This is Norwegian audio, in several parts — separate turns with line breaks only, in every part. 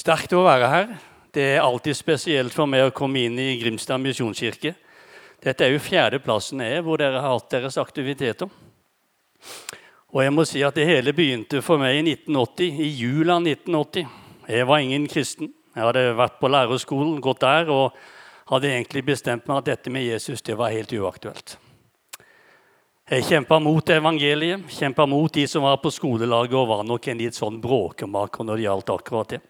Sterkt å være her. Det er alltid spesielt for meg å komme inn i Grimstad misjonskirke. Dette er jo fjerdeplassen jeg er hvor dere har hatt deres aktiviteter. Og jeg må si at Det hele begynte for meg i 1980, i jula 1980. Jeg var ingen kristen. Jeg hadde vært på lærerskolen, gått der, og hadde egentlig bestemt meg at dette med Jesus det var helt uaktuelt. Jeg kjempa mot evangeliet, kjempa mot de som var på skolelaget og var nok en litt sånn bråkemaker når det gjaldt akkurat det.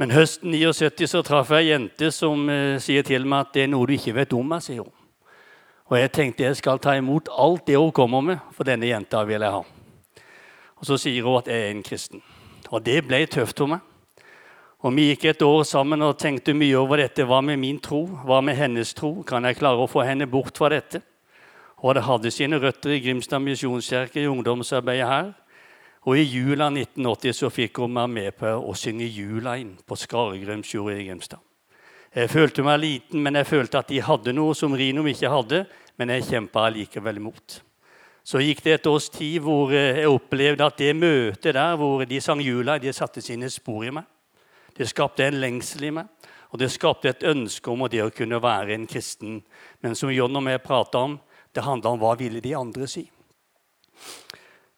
Men høsten 79 så traff jeg ei jente som eh, sier til meg at det er noe du ikke vet om meg. sier hun. Og jeg tenkte jeg skal ta imot alt det hun kommer med, for denne jenta vil jeg ha. Og Så sier hun at jeg er en kristen. Og det ble tøft for meg. Og Vi gikk et år sammen og tenkte mye over dette. Hva med min tro? Hva med hennes tro? Kan jeg klare å få henne bort fra dette? Og det hadde sine røtter i Grimstad misjonskirke, i ungdomsarbeidet her. Og i jula 1980 så fikk hun meg med på å synge jula inn på Skaregrømsjordet i Grimstad. Jeg følte meg liten, men jeg følte at de hadde noe som Rinum ikke hadde. Men jeg kjempa likevel imot. Så gikk det et års tid hvor jeg opplevde at det møtet der hvor de sang jula, de satte sine spor i meg. Det skapte en lengsel i meg, og det skapte et ønske om det å kunne være en kristen. Men som John og jeg prata om, det handla om hva ville de andre si.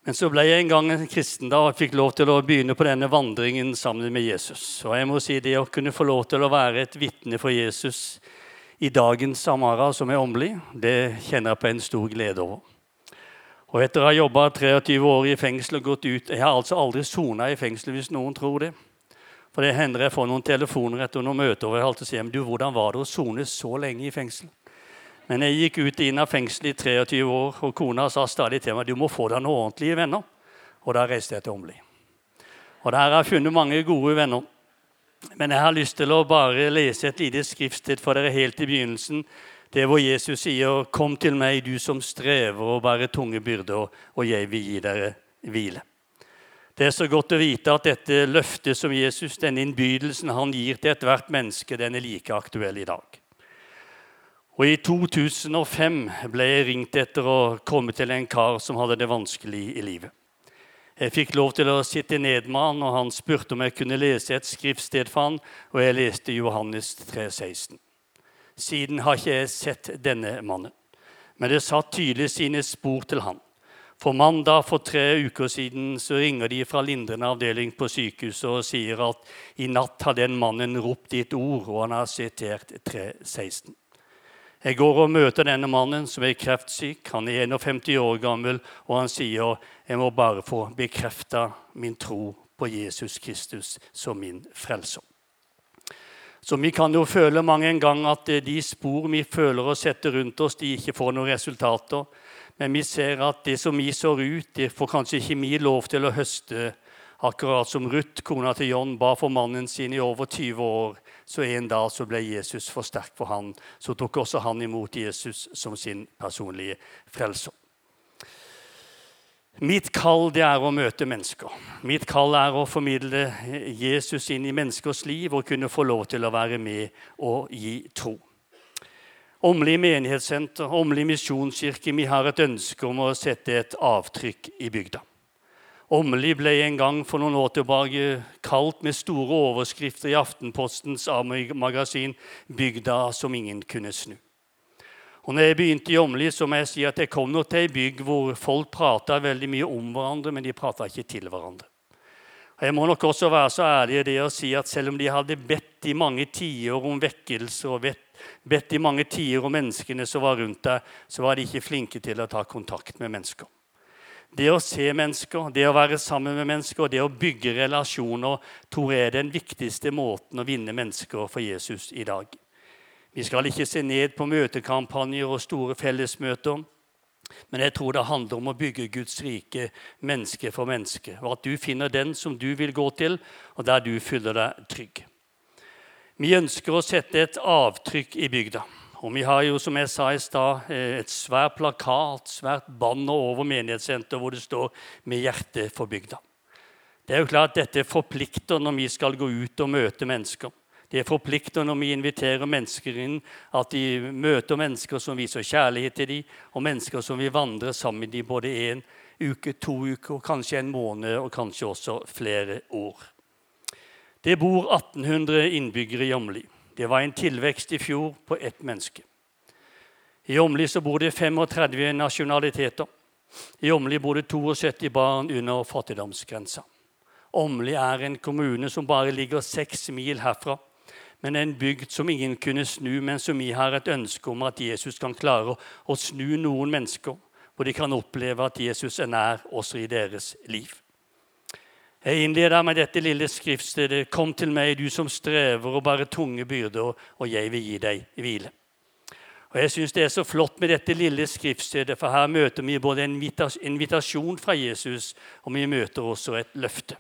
Men så ble jeg en gang en kristen da, og fikk lov til å begynne på denne vandringen sammen med Jesus. Og jeg må si Det å kunne få lov til å være et vitne for Jesus i dagens Samara, som er åndelig, det kjenner jeg på en stor glede over. Og Etter å ha jobba 23 år i fengsel og gått ut Jeg har altså aldri sona i fengsel, hvis noen tror det. For det hender jeg får noen telefoner etter noen møter og jeg alltid sier, du, hvordan var det å sone så lenge i fengsel. Men jeg gikk ut inn av fengselet i 23 år, og kona sa stadig til meg du må få deg noen ordentlige venner. Og da reiste jeg til Åmli. Og der har jeg funnet mange gode venner. Men jeg har lyst til å bare lese et lite skriftsted for dere helt i begynnelsen. Det hvor Jesus sier, 'Kom til meg, du som strever og bærer tunge byrder, og jeg vil gi dere hvile'. Det er så godt å vite at dette løftet som Jesus, denne innbydelsen han gir til ethvert menneske, den er like aktuell i dag. Og I 2005 ble jeg ringt etter å komme til en kar som hadde det vanskelig i livet. Jeg fikk lov til å sitte ned med han, og han spurte om jeg kunne lese et skriftsted for han, og jeg leste Johannes 3,16. Siden har ikke jeg sett denne mannen, men det satt tydelig sine spor til han. For mandag for tre uker siden så ringer de fra lindrende avdeling på sykehuset og sier at i natt har den mannen ropt ditt ord, og han har sitert 3.16. Jeg går og møter denne mannen som er kreftsyk. Han er 51 år gammel, og han sier jeg må bare få bekrefta min tro på Jesus Kristus som min frelser. Så Vi kan jo føle mange en gang at de spor vi føler og setter rundt oss, de ikke får noen resultater. Men vi ser at det som vi sår ut, det får kanskje ikke vi lov til å høste. Akkurat som Ruth, kona til John, ba for mannen sin i over 20 år så en dag så ble Jesus for sterk for han. Så tok også han imot Jesus som sin personlige frelser. Mitt kall det er å møte mennesker. Mitt kall er å formidle Jesus inn i menneskers liv og kunne få lov til å være med og gi tro. Åmli menighetssenter, Åmli misjonskirke, vi har et ønske om å sette et avtrykk i bygda. Åmli ble en gang for noen år tilbake kalt med store overskrifter i Aftenpostens magasin 'Bygda som ingen kunne snu'. Og når jeg begynte i Åmli, så må jeg si at jeg kom nå til ei bygd hvor folk prata veldig mye om hverandre, men de prata ikke til hverandre. Jeg må nok også være så ærlig i det å si at selv om de hadde bedt i mange tiår om vekkelse og bedt i mange tider om menneskene som var rundt deg, så var de ikke flinke til å ta kontakt med mennesker. Det å se mennesker, det å være sammen med mennesker, det å bygge relasjoner tror jeg er den viktigste måten å vinne mennesker for Jesus i dag. Vi skal ikke se ned på møtekampanjer og store fellesmøter. Men jeg tror det handler om å bygge Guds rike menneske for menneske. Og at du finner den som du vil gå til, og der du føler deg trygg. Vi ønsker å sette et avtrykk i bygda. Og vi har jo, som jeg sa i stad, eh, et svært plakat, svært banner over menighetssenteret hvor det står 'Med hjertet for bygda'. Det er jo klart at Dette forplikter når vi skal gå ut og møte mennesker. Det forplikter når vi inviterer mennesker inn, at de møter mennesker som viser kjærlighet til dem, og mennesker som vil vandre sammen med dem både én uke, to uker, kanskje en måned og kanskje også flere år. Det bor 1800 innbyggere i Åmli. Det var en tilvekst i fjor på ett menneske. I Åmli bor det 35 nasjonaliteter. I Åmli bor det 72 barn under fattigdomsgrensa. Åmli er en kommune som bare ligger seks mil herfra. Men en bygd som ingen kunne snu, men som vi har et ønske om at Jesus kan klare å snu noen mennesker, hvor de kan oppleve at Jesus er nær også i deres liv. Jeg innleder med dette lille skriftstedet. Kom til meg, du som strever og bærer tunge byrder, og jeg vil gi deg hvile. Og Jeg syns det er så flott med dette lille skriftstedet, for her møter vi både en invitasjon fra Jesus, og vi møter også et løfte.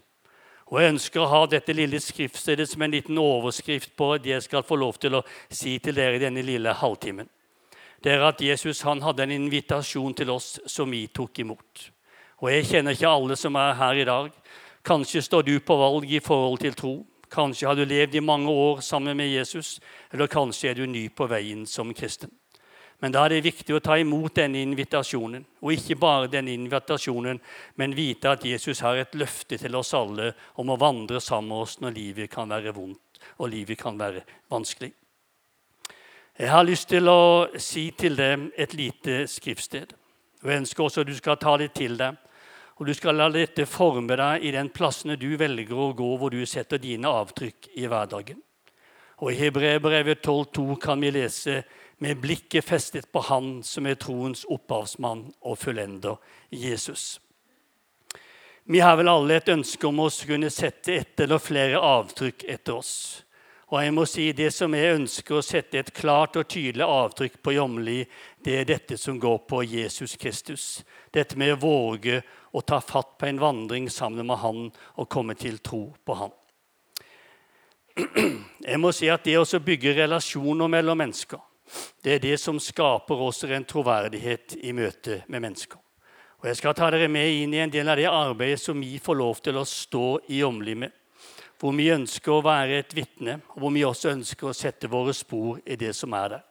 Og Jeg ønsker å ha dette lille skriftstedet som en liten overskrift på det jeg skal få lov til å si til dere i denne lille halvtimen. Det er at Jesus han hadde en invitasjon til oss som vi tok imot. Og Jeg kjenner ikke alle som er her i dag. Kanskje står du på valg i forhold til tro. Kanskje har du levd i mange år sammen med Jesus, eller kanskje er du ny på veien som kristen. Men da er det viktig å ta imot denne invitasjonen. Og ikke bare denne invitasjonen, men vite at Jesus har et løfte til oss alle om å vandre sammen med oss når livet kan være vondt og livet kan være vanskelig. Jeg har lyst til å si til deg et lite skriftsted. Jeg ønsker også at du skal ta det til deg. Og du skal la dette forme deg i den plassene du velger å gå, hvor du setter dine avtrykk i hverdagen. Og I Hebreerbrevet 12,2 kan vi lese med blikket festet på Han som er troens opphavsmann og fullender, Jesus. Vi har vel alle et ønske om å kunne sette ett eller flere avtrykk etter oss. Og jeg må si Det som jeg ønsker å sette et klart og tydelig avtrykk på Jomli, det er dette som går på Jesus Kristus. Dette med å våge å ta fatt på en vandring sammen med Han og komme til tro på Han. Jeg må si at Det å bygge relasjoner mellom mennesker det er det som skaper oss en troverdighet i møte med mennesker. Og Jeg skal ta dere med inn i en del av det arbeidet som vi får lov til å stå i Åmli. Hvor vi ønsker å være et vitne, og hvor vi også ønsker å sette våre spor i det som er der.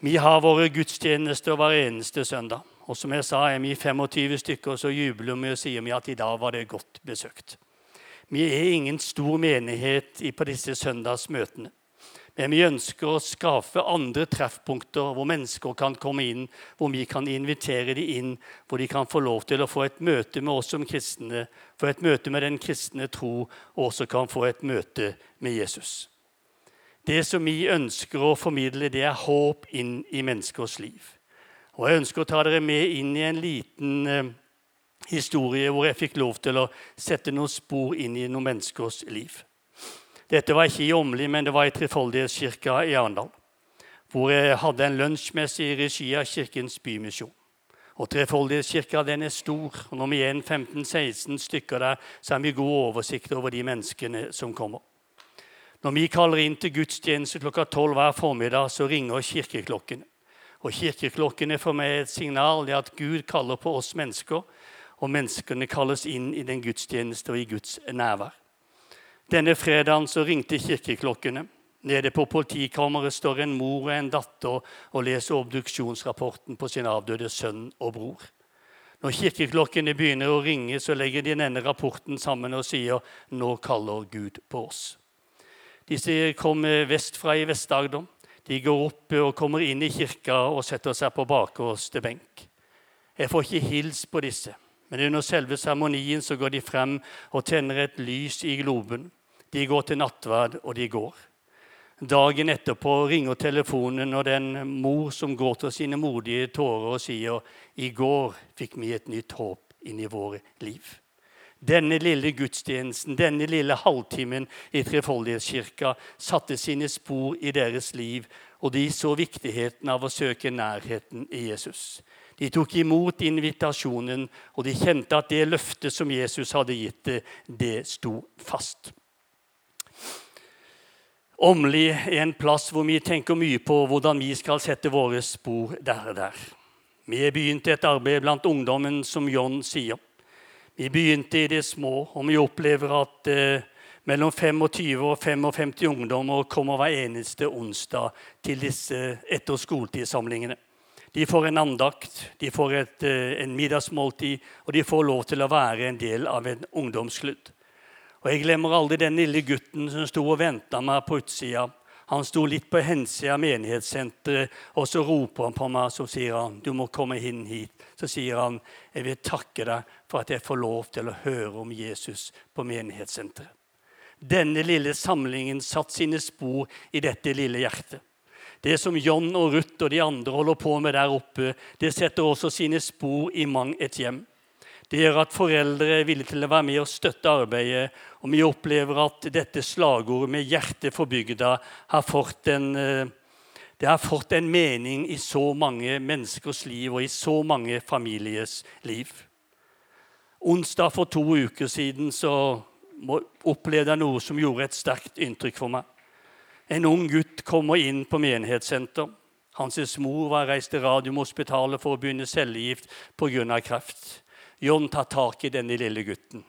Vi har våre gudstjenester hver eneste søndag. Og som jeg sa, er vi 25 stykker, og så jubler vi og sier vi at i dag var det godt besøkt. Vi er ingen stor menighet på disse søndagsmøtene. Men vi ønsker å skaffe andre treffpunkter hvor mennesker kan komme inn, hvor vi kan invitere dem inn, hvor de kan få lov til å få et møte med oss som kristne, få et møte med den kristne tro, og også kan få et møte med Jesus. Det som vi ønsker å formidle, det er håp inn i menneskers liv. Og Jeg ønsker å ta dere med inn i en liten eh, historie hvor jeg fikk lov til å sette noen spor inn i noen menneskers liv. Dette var ikke i Åmli, men det var i Trefoldighetskirka i Arendal. Hvor jeg hadde en lunsjmesse i regi av Kirkens Bymisjon. Og Trefoldighetskirka den er stor. og Når vi er 15-16 stykker der, så har vi god oversikt over de menneskene som kommer. Når vi kaller inn til gudstjeneste klokka tolv hver formiddag, så ringer kirkeklokkene. Og kirkeklokkene for meg er et signal det at Gud kaller på oss mennesker, og menneskene kalles inn i den gudstjeneste og i Guds nærvær. Denne fredagen så ringte kirkeklokkene. Nede på politikammeret står en mor og en datter og leser obduksjonsrapporten på sin avdøde sønn og bror. Når kirkeklokkene begynner å ringe, så legger de denne rapporten sammen og sier 'Nå kaller Gud på oss'. Disse kommer vestfra i Vest-Agder. De går opp og kommer inn i kirka og setter seg på bakerste benk. Jeg får ikke hils på disse, men under selve seremonien så går de frem og tenner et lys i globen. De går til nattverd, og de går. Dagen etterpå ringer telefonen, og den mor som gråter sine modige tårer og sier i går fikk vi et nytt håp inn i våre liv. Denne lille gudstjenesten, denne lille halvtimen i Trefoldighetskirka satte sine spor i deres liv, og de så viktigheten av å søke nærheten i Jesus. De tok imot invitasjonen, og de kjente at det løftet som Jesus hadde gitt, det det sto fast. Åmli er en plass hvor vi tenker mye på hvordan vi skal sette våre spor der og der. Vi har begynt et arbeid blant ungdommen, som John sier. Vi begynte i det små, og vi opplever at eh, mellom 25 og 55 ungdommer kommer hver eneste onsdag til disse etter skoletidsamlingene. De får en andakt, de får et, eh, en middagsmåltid, og de får lov til å være en del av en ungdomsklubb. Og Jeg glemmer aldri den lille gutten som sto og venta meg på utsida. Han sto litt på hensida av menighetssenteret, og så roper han på meg så sier han, du må komme inn hit. Så sier han, jeg vil takke deg for at jeg får lov til å høre om Jesus på menighetssenteret. Denne lille samlingen satt sine spor i dette lille hjertet. Det som John og Ruth og de andre holder på med der oppe, det setter også sine spor i mang et hjem. Det gjør at foreldre er villige til å være med og støtte arbeidet. Og vi opplever at dette slagordet med 'hjertet for bygda' har fått en, eh, det har fått en mening i så mange menneskers liv og i så mange familiers liv. Onsdag for to uker siden så opplevde jeg noe som gjorde et sterkt inntrykk for meg. En ung gutt kommer inn på menighetssenter. Hans mor var reist til Radiumhospitalet for å begynne cellegift pga. kreft. John tar tak i denne lille gutten.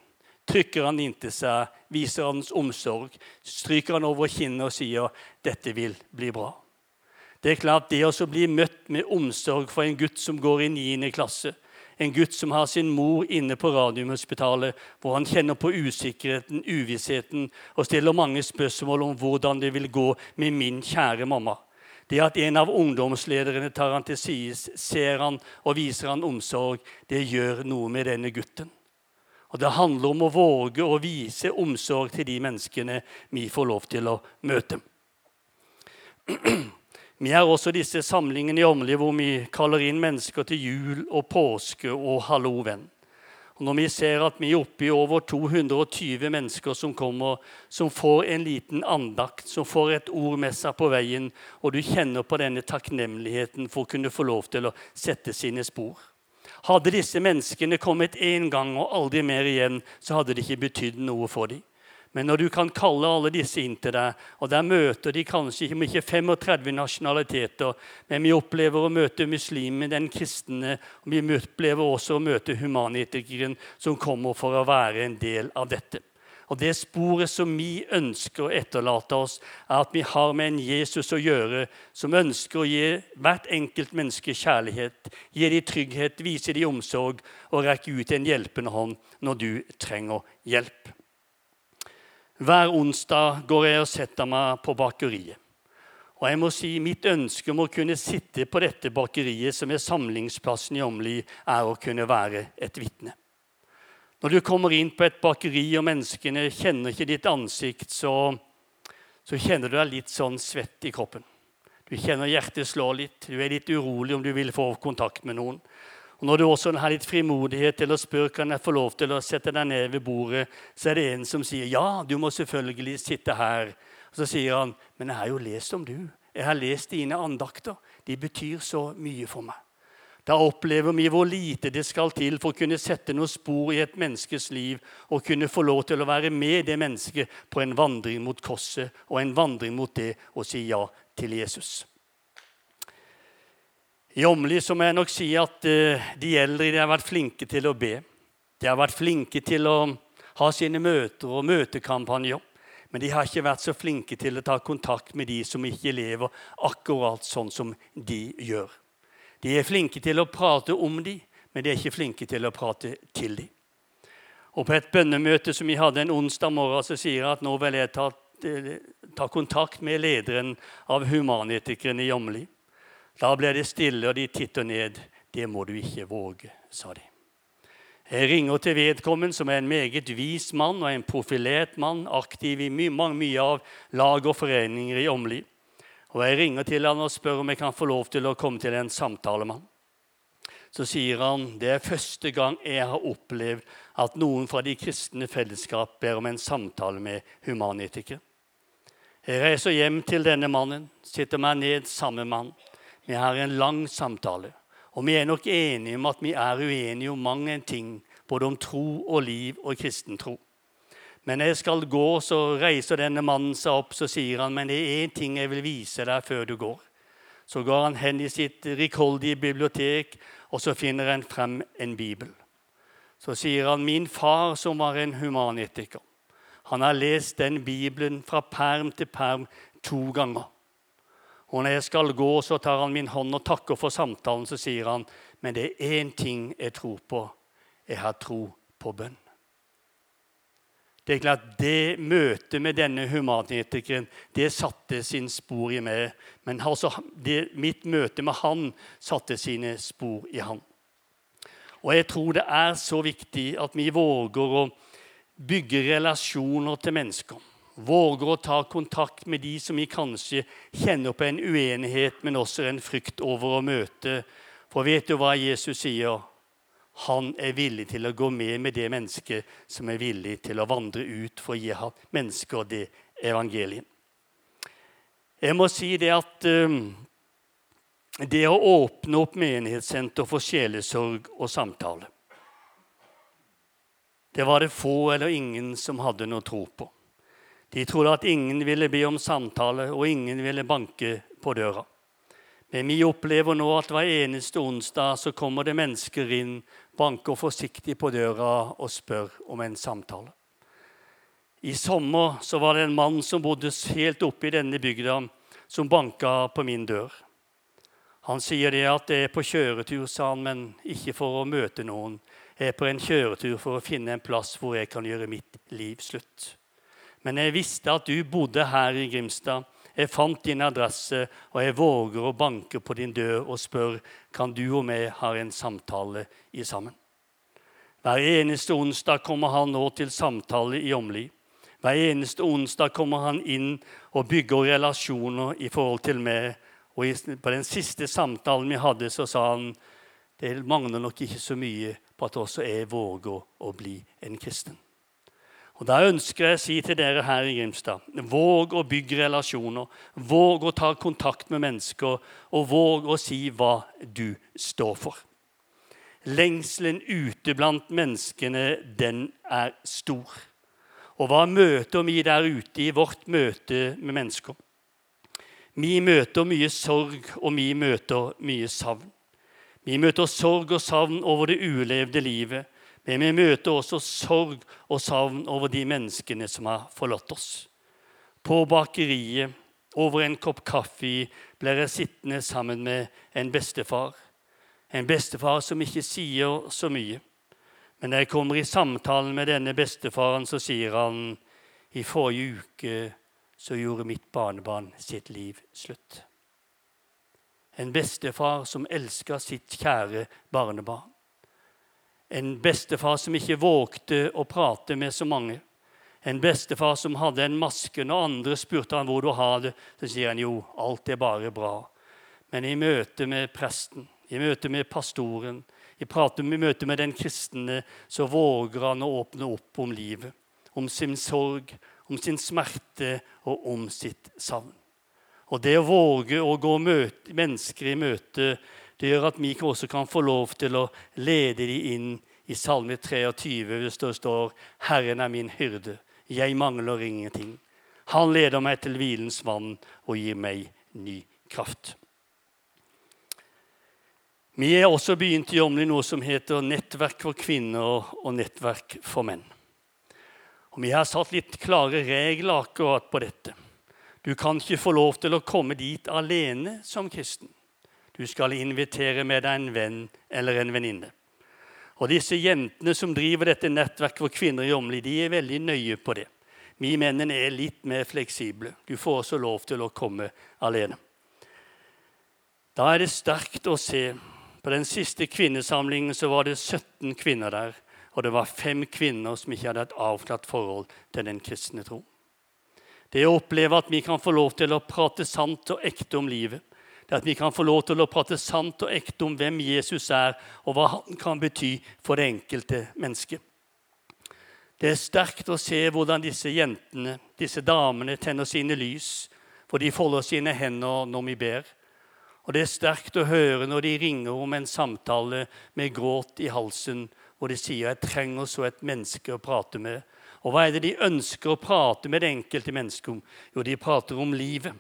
Trykker han inntil seg, viser hans omsorg, stryker han over kinnet og sier 'dette vil bli bra'. Det er klart det å bli møtt med omsorg for en gutt som går i 9. klasse, en gutt som har sin mor inne på Radiumhospitalet, hvor han kjenner på usikkerheten, uvissheten og stiller mange spørsmål om hvordan det vil gå med min kjære mamma. Det at en av ungdomslederne tar han til side, ser han og viser han omsorg, det gjør noe med denne gutten. Og Det handler om å våge å vise omsorg til de menneskene vi får lov til å møte. Vi har også disse samlingene i Åmli hvor vi kaller inn mennesker til jul og påske og halloven. Og når vi ser at vi er oppe i over 220 mennesker som kommer, som får en liten andakt, som får et ord med seg på veien, og du kjenner på denne takknemligheten for å kunne få lov til å sette sine spor Hadde disse menneskene kommet én gang og aldri mer igjen, så hadde det ikke betydd noe for dem. Men når du kan kalle alle disse inn til deg, og der møter de kanskje ikke 35 nasjonaliteter, men vi opplever å møte muslimer, den kristne, og vi opplever også å møte humanitikeren som kommer for å være en del av dette. Og Det sporet som vi ønsker å etterlate oss, er at vi har med en Jesus å gjøre som ønsker å gi hvert enkelt menneske kjærlighet, gi dem trygghet, vise dem omsorg og rekke ut en hjelpende hånd når du trenger hjelp. Hver onsdag går jeg og setter meg på bakeriet. Og jeg må si Mitt ønske om å kunne sitte på dette bakeriet, som er samlingsplassen i Åmli, er å kunne være et vitne. Når du kommer inn på et bakeri, og menneskene kjenner ikke ditt ansikt, så, så kjenner du deg litt sånn svett i kroppen. Du kjenner hjertet slå litt, du er litt urolig om du vil få kontakt med noen. Og Når du også har litt frimodighet til å spørre kan jeg få lov til å sette deg ned ved bordet, så er det en som sier ja, du må selvfølgelig sitte her. Og Så sier han men jeg har jo lest om du. Jeg har lest dine andakter. De betyr så mye for meg. Da opplever vi hvor lite det skal til for å kunne sette noen spor i et menneskes liv og kunne få lov til å være med det mennesket på en vandring mot korset og en vandring mot det å si ja til Jesus. I så må jeg nok si at eh, de eldre de har vært flinke til å be. De har vært flinke til å ha sine møter og møtekampanjer. Men de har ikke vært så flinke til å ta kontakt med de som ikke lever akkurat sånn som de gjør. De er flinke til å prate om de, men de er ikke flinke til å prate til de. Og På et bønnemøte som vi hadde en onsdag morgen, så sier jeg at nå vil jeg ta, eh, ta kontakt med lederen av humanetikerne i Åmli. Da ble det stille, og de titter ned. Det må du ikke våge, sa de. Jeg ringer til vedkommende, som er en meget vis mann og en profilert mann, aktiv i mye, mye av lag og foreninger i Åmli. Og Jeg ringer til han og spør om jeg kan få lov til å komme til en samtale med han. Så sier han det er første gang jeg har opplevd at noen fra de kristne fellesskap ber om en samtale med humanetikere. Jeg reiser hjem til denne mannen, sitter meg ned sammen med han. Vi har en lang samtale. Og vi er nok enige om at vi er uenige om mange ting, både om tro og liv og kristen tro. Men jeg skal gå, så reiser denne mannen seg opp så sier han, men det er én ting jeg vil vise deg før du går. Så går han hen i sitt rikholdige bibliotek, og så finner han frem en bibel. Så sier han, min far som var en humanetiker, han har lest den bibelen fra perm til perm to ganger. Og når jeg skal gå, så tar han min hånd og takker for samtalen. Så sier han, men det er én ting jeg tror på. Jeg har tro på bønn. Det er klart, det møtet med denne humanetikeren det satte sin spor i meg. Men altså, det, mitt møte med han satte sine spor i han. Og jeg tror det er så viktig at vi våger å bygge relasjoner til mennesker. Våger å ta kontakt med de som vi kanskje kjenner på en uenighet, men også en frykt over å møte. For vet du hva Jesus sier? Han er villig til å gå med med det mennesket som er villig til å vandre ut for å gi mennesker det evangeliet. Jeg må si det at um, det å åpne opp menighetssenter for sjelesorg og samtale Det var det få eller ingen som hadde noe tro på. De trodde at ingen ville be om samtale, og ingen ville banke på døra. Men vi opplever nå at hver eneste onsdag så kommer det mennesker inn, banker forsiktig på døra og spør om en samtale. I sommer så var det en mann som bodde helt oppe i denne bygda, som banka på min dør. Han sier det at det er på kjøretur, sa han, men ikke for å møte noen. Jeg er på en kjøretur for å finne en plass hvor jeg kan gjøre mitt liv slutt. Men jeg visste at du bodde her i Grimstad, jeg fant din adresse, og jeg våger å banke på din dør og spør kan du og meg ha en samtale i sammen. Hver eneste onsdag kommer han nå til samtale i Åmli. Hver eneste onsdag kommer han inn og bygger relasjoner i forhold til meg. Og på den siste samtalen vi hadde, så sa han det mangler nok ikke så mye på at også jeg våger å bli en kristen. Og Da ønsker jeg å si til dere her i Grimstad våg å bygge relasjoner. Våg å ta kontakt med mennesker, og våg å si hva du står for. Lengselen ute blant menneskene, den er stor. Og hva møter vi der ute i vårt møte med mennesker? Vi møter mye sorg, og vi møter mye savn. Vi møter sorg og savn over det ulevde livet. Men vi møter også sorg og savn over de menneskene som har forlatt oss. På bakeriet, over en kopp kaffe, blir jeg sittende sammen med en bestefar. En bestefar som ikke sier så mye. Men når jeg kommer i samtalen med denne bestefaren, så sier han i forrige uke så gjorde mitt barnebarn sitt liv slutt. En bestefar som elska sitt kjære barnebarn. En bestefar som ikke vågte å prate med så mange. En bestefar som hadde en maske. Når andre spurte han hvor du har det, så sier han jo, alt er bare bra. Men i møte med presten, i møte med pastoren, i møte med den kristne, så våger han å åpne opp om livet. Om sin sorg, om sin smerte og om sitt savn. Og det å våge å gå mennesker i møte det gjør at vi også kan få lov til å lede dem inn i Salme 23, hvis det står 'Herren er min hyrde, jeg mangler ingenting'. Han leder meg til hvilens vann og gir meg ny kraft. Vi er også begynt i Åmli noe som heter Nettverk for kvinner og Nettverk for menn. Og Vi har satt litt klare regler akkurat på dette. Du kan ikke få lov til å komme dit alene som kristen. Du skal invitere med deg en venn eller en venninne. Og disse jentene som driver dette nettverket for kvinner i Åmli, de er veldig nøye på det. Vi mennene er litt mer fleksible. Du får også lov til å komme alene. Da er det sterkt å se. På den siste kvinnesamlingen så var det 17 kvinner der. Og det var fem kvinner som ikke hadde et avklart forhold til den kristne tro. Det å oppleve at vi kan få lov til å prate sant og ekte om livet, det at vi kan få lov til å prate sant og ekte om hvem Jesus er, og hva han kan bety for det enkelte mennesket. Det er sterkt å se hvordan disse jentene, disse damene, tenner sine lys, for de folder sine hender når vi ber. Og det er sterkt å høre når de ringer om en samtale med gråt i halsen, hvor de sier 'jeg trenger så et menneske å prate med'. Og hva er det de ønsker å prate med det enkelte mennesket om? Jo, de prater om livet.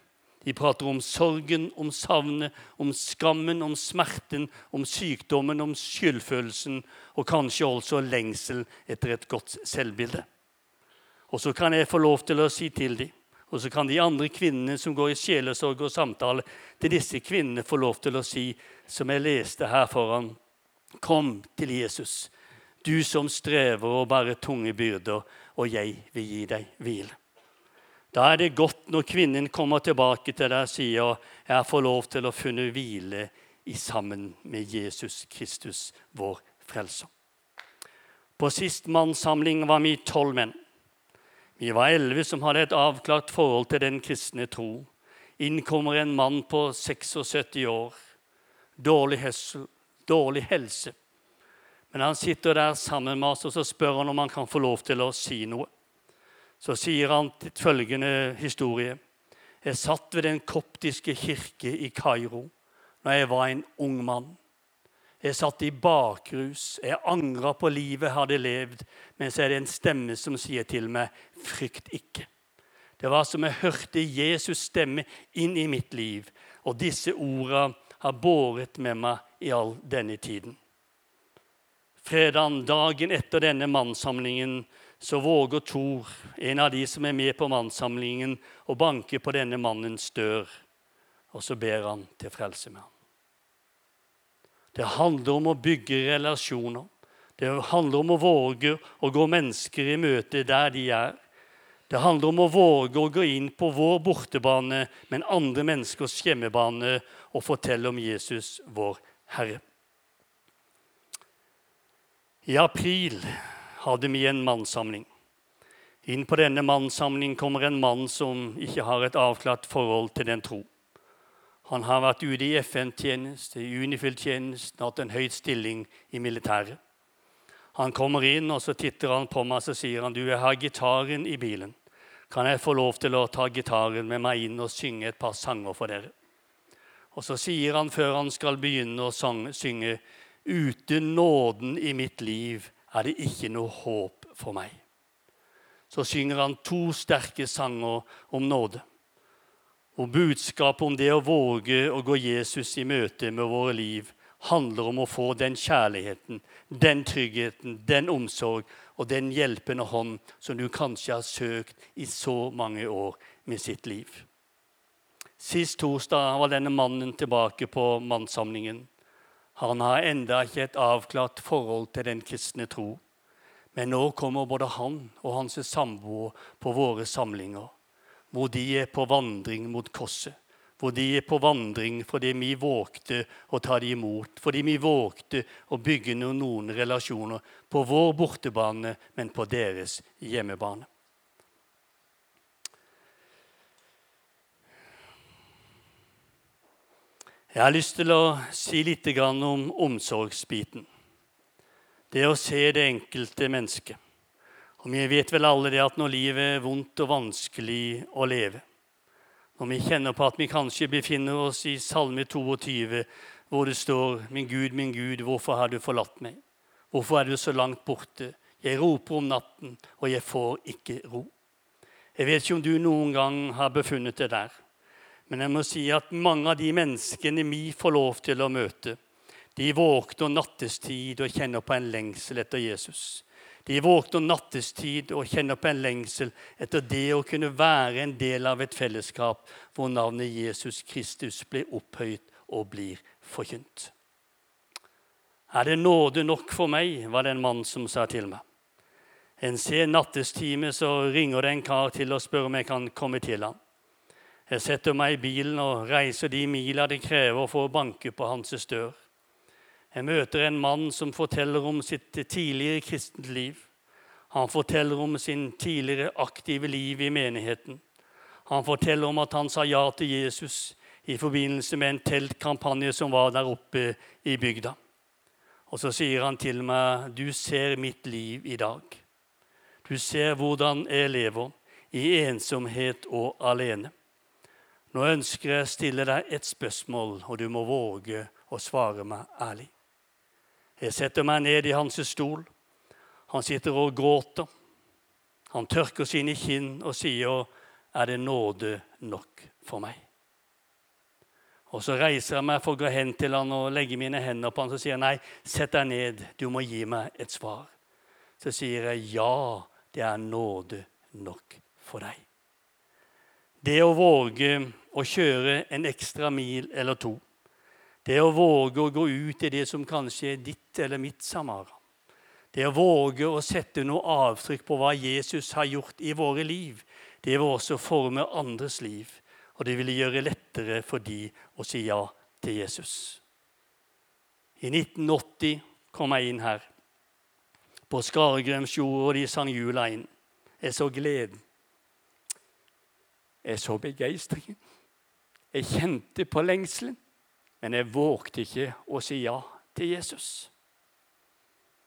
De prater om sorgen, om savnet, om skammen, om smerten, om sykdommen, om skyldfølelsen og kanskje også lengsel etter et godt selvbilde. Og så kan jeg få lov til å si til dem, og så kan de andre kvinnene som går i sjelesorg og samtale, til disse kvinnene få lov til å si, som jeg leste her foran, kom til Jesus, du som strever og bærer tunge byrder, og jeg vil gi deg hvile. Da er det godt når kvinnen kommer tilbake til deg og sier jeg får lov til å funne hvile i sammen med Jesus Kristus, vår frelser. På sist mannssamling var vi tolv menn. Vi var elleve som hadde et avklart forhold til den kristne tro. Inn kommer en mann på 76 år. Dårlig, helse, dårlig helse. Men han sitter der sammen med oss, og så spør han om han kan få lov til å si noe. Så sier han til følgende historie. Jeg satt ved den koptiske kirke i Kairo når jeg var en ung mann. Jeg satt i bakrus. Jeg angra på livet jeg hadde levd. Men så er det en stemme som sier til meg, 'Frykt ikke'. Det var som jeg hørte Jesus stemme inn i mitt liv. Og disse orda har båret med meg i all denne tiden. Fredagen, dagen etter denne mannssamlingen, så våger Thor, en av de som er med på mannssamlingen, å banke på denne mannens dør. Og så ber han til frelse med ham. Det handler om å bygge relasjoner. Det handler om å våge å gå mennesker i møte der de er. Det handler om å våge å gå inn på vår bortebane, men andre menneskers hjemmebane, og fortelle om Jesus, vår Herre. I april hadde vi en mannssamling. Inn på denne mannssamlingen kommer en mann som ikke har et avklart forhold til den tro. Han har vært ute i FN-tjeneste, i Unifil-tjeneste, hatt en høyt stilling i militæret. Han kommer inn, og så titter han på meg og sier han, du, jeg har gitaren i bilen. Kan jeg få lov til å ta gitaren med meg inn og synge et par sanger for dere? Og så sier han før han skal begynne å synge, uten nåden i mitt liv er det ikke noe håp for meg. Så synger han to sterke sanger om nåde. Og budskapet om det å våge å gå Jesus i møte med våre liv handler om å få den kjærligheten, den tryggheten, den omsorg og den hjelpende hånd som du kanskje har søkt i så mange år med sitt liv. Sist torsdag var denne mannen tilbake på mannssamlingen. Han har enda ikke et avklart forhold til den kristne tro. Men nå kommer både han og hans samboer på våre samlinger hvor de er på vandring mot korset. Hvor de er på vandring fordi vi vågte å ta dem imot. Fordi vi vågte å bygge noen relasjoner på vår bortebane, men på deres hjemmebane. Jeg har lyst til å si litt om omsorgsbiten. Det å se det enkelte mennesket. Og vi vet vel alle det at når livet er vondt og vanskelig å leve, når vi kjenner på at vi kanskje befinner oss i Salme 22, hvor det står 'Min Gud, min Gud, hvorfor har du forlatt meg?' 'Hvorfor er du så langt borte?' 'Jeg roper om natten, og jeg får ikke ro.' Jeg vet ikke om du noen gang har befunnet deg der. Men jeg må si at mange av de menneskene vi får lov til å møte, de våkner nattestid og kjenner på en lengsel etter Jesus. De våkner nattestid og kjenner på en lengsel etter det å kunne være en del av et fellesskap hvor navnet Jesus Kristus blir opphøyt og blir forkynt. Er det nåde nok for meg, var det en mann som sa til meg. En sen nattestime så ringer det en kar til og spør om jeg kan komme til ham. Jeg setter meg i bilen og reiser de mila det krever for å banke på hans dør. Jeg møter en mann som forteller om sitt tidligere kristent liv. Han forteller om sin tidligere aktive liv i menigheten. Han forteller om at han sa ja til Jesus i forbindelse med en teltkampanje som var der oppe i bygda. Og så sier han til meg, 'Du ser mitt liv i dag.' 'Du ser hvordan jeg lever, i ensomhet og alene.' Nå ønsker jeg å stille deg et spørsmål, og du må våge å svare meg ærlig. Jeg setter meg ned i hans stol. Han sitter og gråter. Han tørker sine kinn og sier, 'Er det nåde nok for meg?' Og Så reiser jeg meg for å gå hen til han og legge mine hender på han, Så sier 'Nei, sett deg ned. Du må gi meg et svar.' Så sier jeg, 'Ja, det er nåde nok for deg.' Det å våge å kjøre en ekstra mil eller to det å våge å gå ut i det som kanskje er ditt eller mitt Samara. Det å våge å sette noe avtrykk på hva Jesus har gjort i våre liv, det vil også forme andres liv. Og det ville gjøre lettere for de å si ja til Jesus. I 1980 kom jeg inn her. På Skaregrømsjord, og de sang jula inn. Jeg så gleden. Jeg så begeistringen. Jeg kjente på lengselen. Men jeg vågte ikke å si ja til Jesus.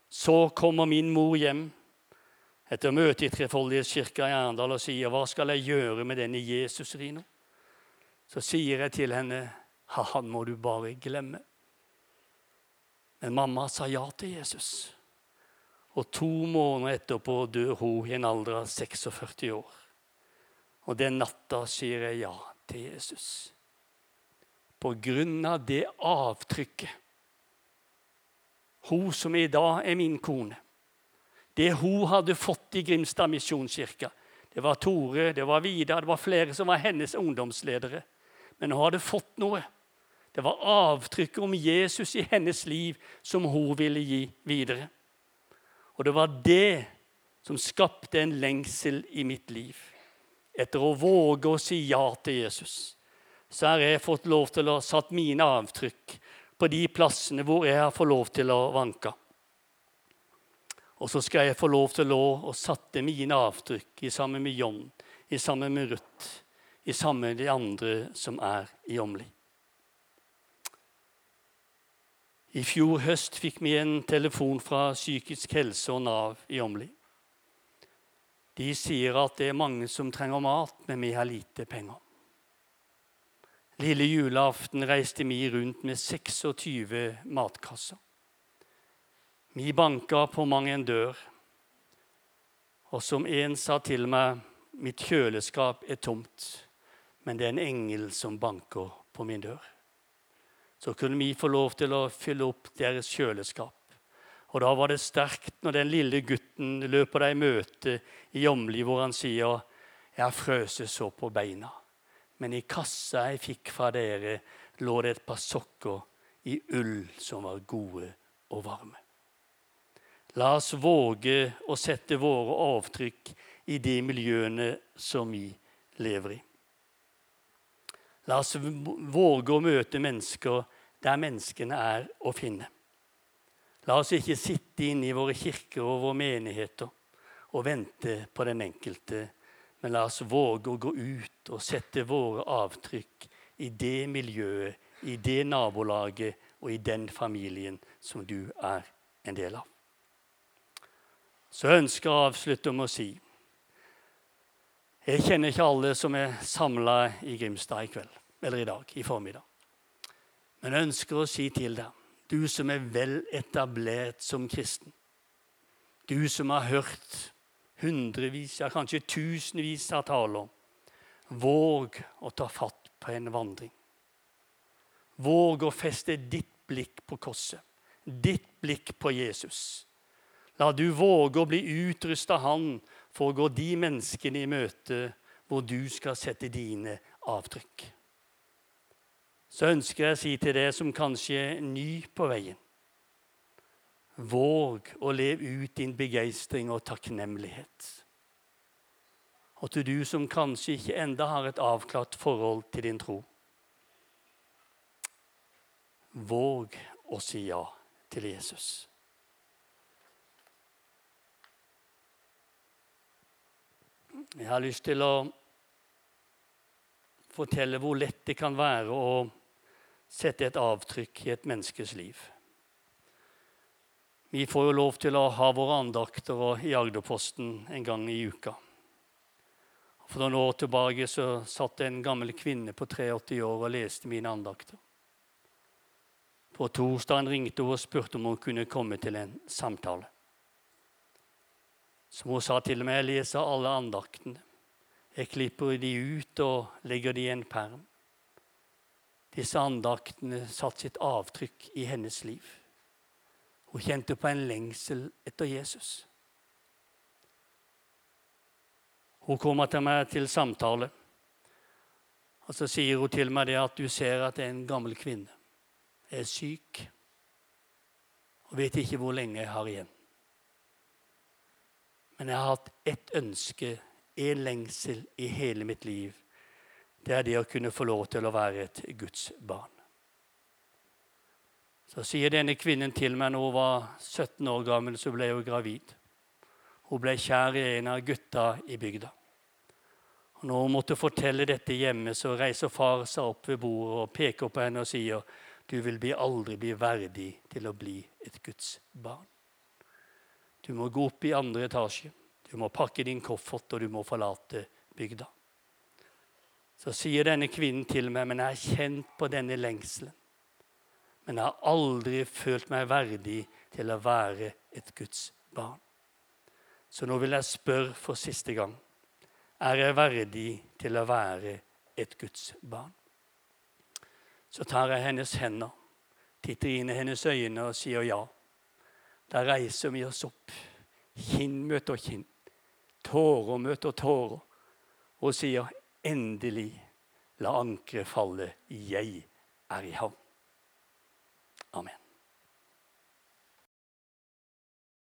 Så kommer min mor hjem etter møtet i Trefoldighetskirka i Arendal og sier, 'Hva skal jeg gjøre med denne Jesus, Rino?' Så sier jeg til henne, 'Han må du bare glemme'. Men mamma sa ja til Jesus. Og to måneder etterpå dør hun i en alder av 46 år. Og den natta sier jeg ja til Jesus. På grunn av det avtrykket hun som i dag er min kone. Det hun hadde fått i Grimstad misjonskirke. Det var Tore, det var Vidar, det var flere som var hennes ungdomsledere. Men hun hadde fått noe. Det var avtrykket om Jesus i hennes liv som hun ville gi videre. Og det var det som skapte en lengsel i mitt liv. Etter å våge å si ja til Jesus, så har jeg fått lov til å satt mine avtrykk på de plassene hvor jeg har fått lov til å vanke. Og så skal jeg få lov til å sette mine avtrykk i sammen med John, i sammen med Ruth, i sammen med de andre som er i Åmli. I fjor høst fikk vi en telefon fra psykisk helse og Nav i Åmli. De sier at det er mange som trenger mat, men vi har lite penger. Lille julaften reiste vi rundt med 26 matkasser. Vi banka på mang en dør. Og som en sa til meg, mitt kjøleskap er tomt, men det er en engel som banker på min dør. Så kunne vi få lov til å fylle opp deres kjøleskap. Og da var det sterkt når den lille gutten løper deg i møte i Jomli, hvor han sier 'Jeg har frøset så på beina' men i kassa jeg fikk fra dere, lå det et par sokker i ull som var gode og varme. La oss våge å sette våre avtrykk i de miljøene som vi lever i. La oss våge å møte mennesker der menneskene er å finne. La oss ikke sitte inne i våre kirker og våre menigheter og vente på den enkelte men la oss våge å gå ut og sette våre avtrykk i det miljøet, i det nabolaget og i den familien som du er en del av. Så jeg ønsker å avslutte med å si Jeg kjenner ikke alle som er samla i Grimstad i kveld eller i dag, i formiddag. Men jeg ønsker å si til deg, du som er vel etablert som kristen, du som har hørt hundrevis, ja kanskje tusenvis av taler. Våg å ta fatt på en vandring. Våg å feste ditt blikk på korset, ditt blikk på Jesus. La du våge å bli utrusta Han for å gå de menneskene i møte hvor du skal sette dine avtrykk. Så ønsker jeg å si til deg som kanskje er ny på veien Våg å leve ut din begeistring og takknemlighet. Og til du som kanskje ikke enda har et avklart forhold til din tro. Våg å si ja til Jesus. Jeg har lyst til å fortelle hvor lett det kan være å sette et avtrykk i et menneskes liv. Vi får jo lov til å ha våre andakter i Agderposten en gang i uka. For noen år tilbake så satt en gammel kvinne på 83 år og leste mine andakter. På torsdagen ringte hun og spurte om hun kunne komme til en samtale. Som hun sa til meg, jeg leser alle andaktene. Jeg klipper de ut og legger de i en perm. Disse andaktene satte sitt avtrykk i hennes liv. Hun kjente på en lengsel etter Jesus. Hun kommer til meg til samtale. Og Så sier hun til meg det at du ser at det er en gammel kvinne. Jeg er syk og vet ikke hvor lenge jeg har igjen. Men jeg har hatt ett ønske, en lengsel, i hele mitt liv. Det er det å kunne få lov til å være et Guds barn. Så sier denne kvinnen til meg når hun var 17 år gammel, så ble hun gravid. Hun ble kjær i en av gutta i bygda. Og når hun måtte fortelle dette hjemme, så reiser far seg opp ved bordet og peker på henne og sier du vil bli aldri bli verdig til å bli et Guds barn. Du må gå opp i andre etasje, du må pakke din koffert, og du må forlate bygda. Så sier denne kvinnen til meg, men jeg har kjent på denne lengselen. Men jeg har aldri følt meg verdig til å være et Guds barn. Så nå vil jeg spørre for siste gang. Er jeg verdig til å være et Guds barn? Så tar jeg hennes hender, titter inn i hennes øyne og sier ja. Da reiser vi oss opp. Kinn møter kinn. Tårer møter tårer. Og sier endelig, la ankeret falle. Jeg er i havn. Amen.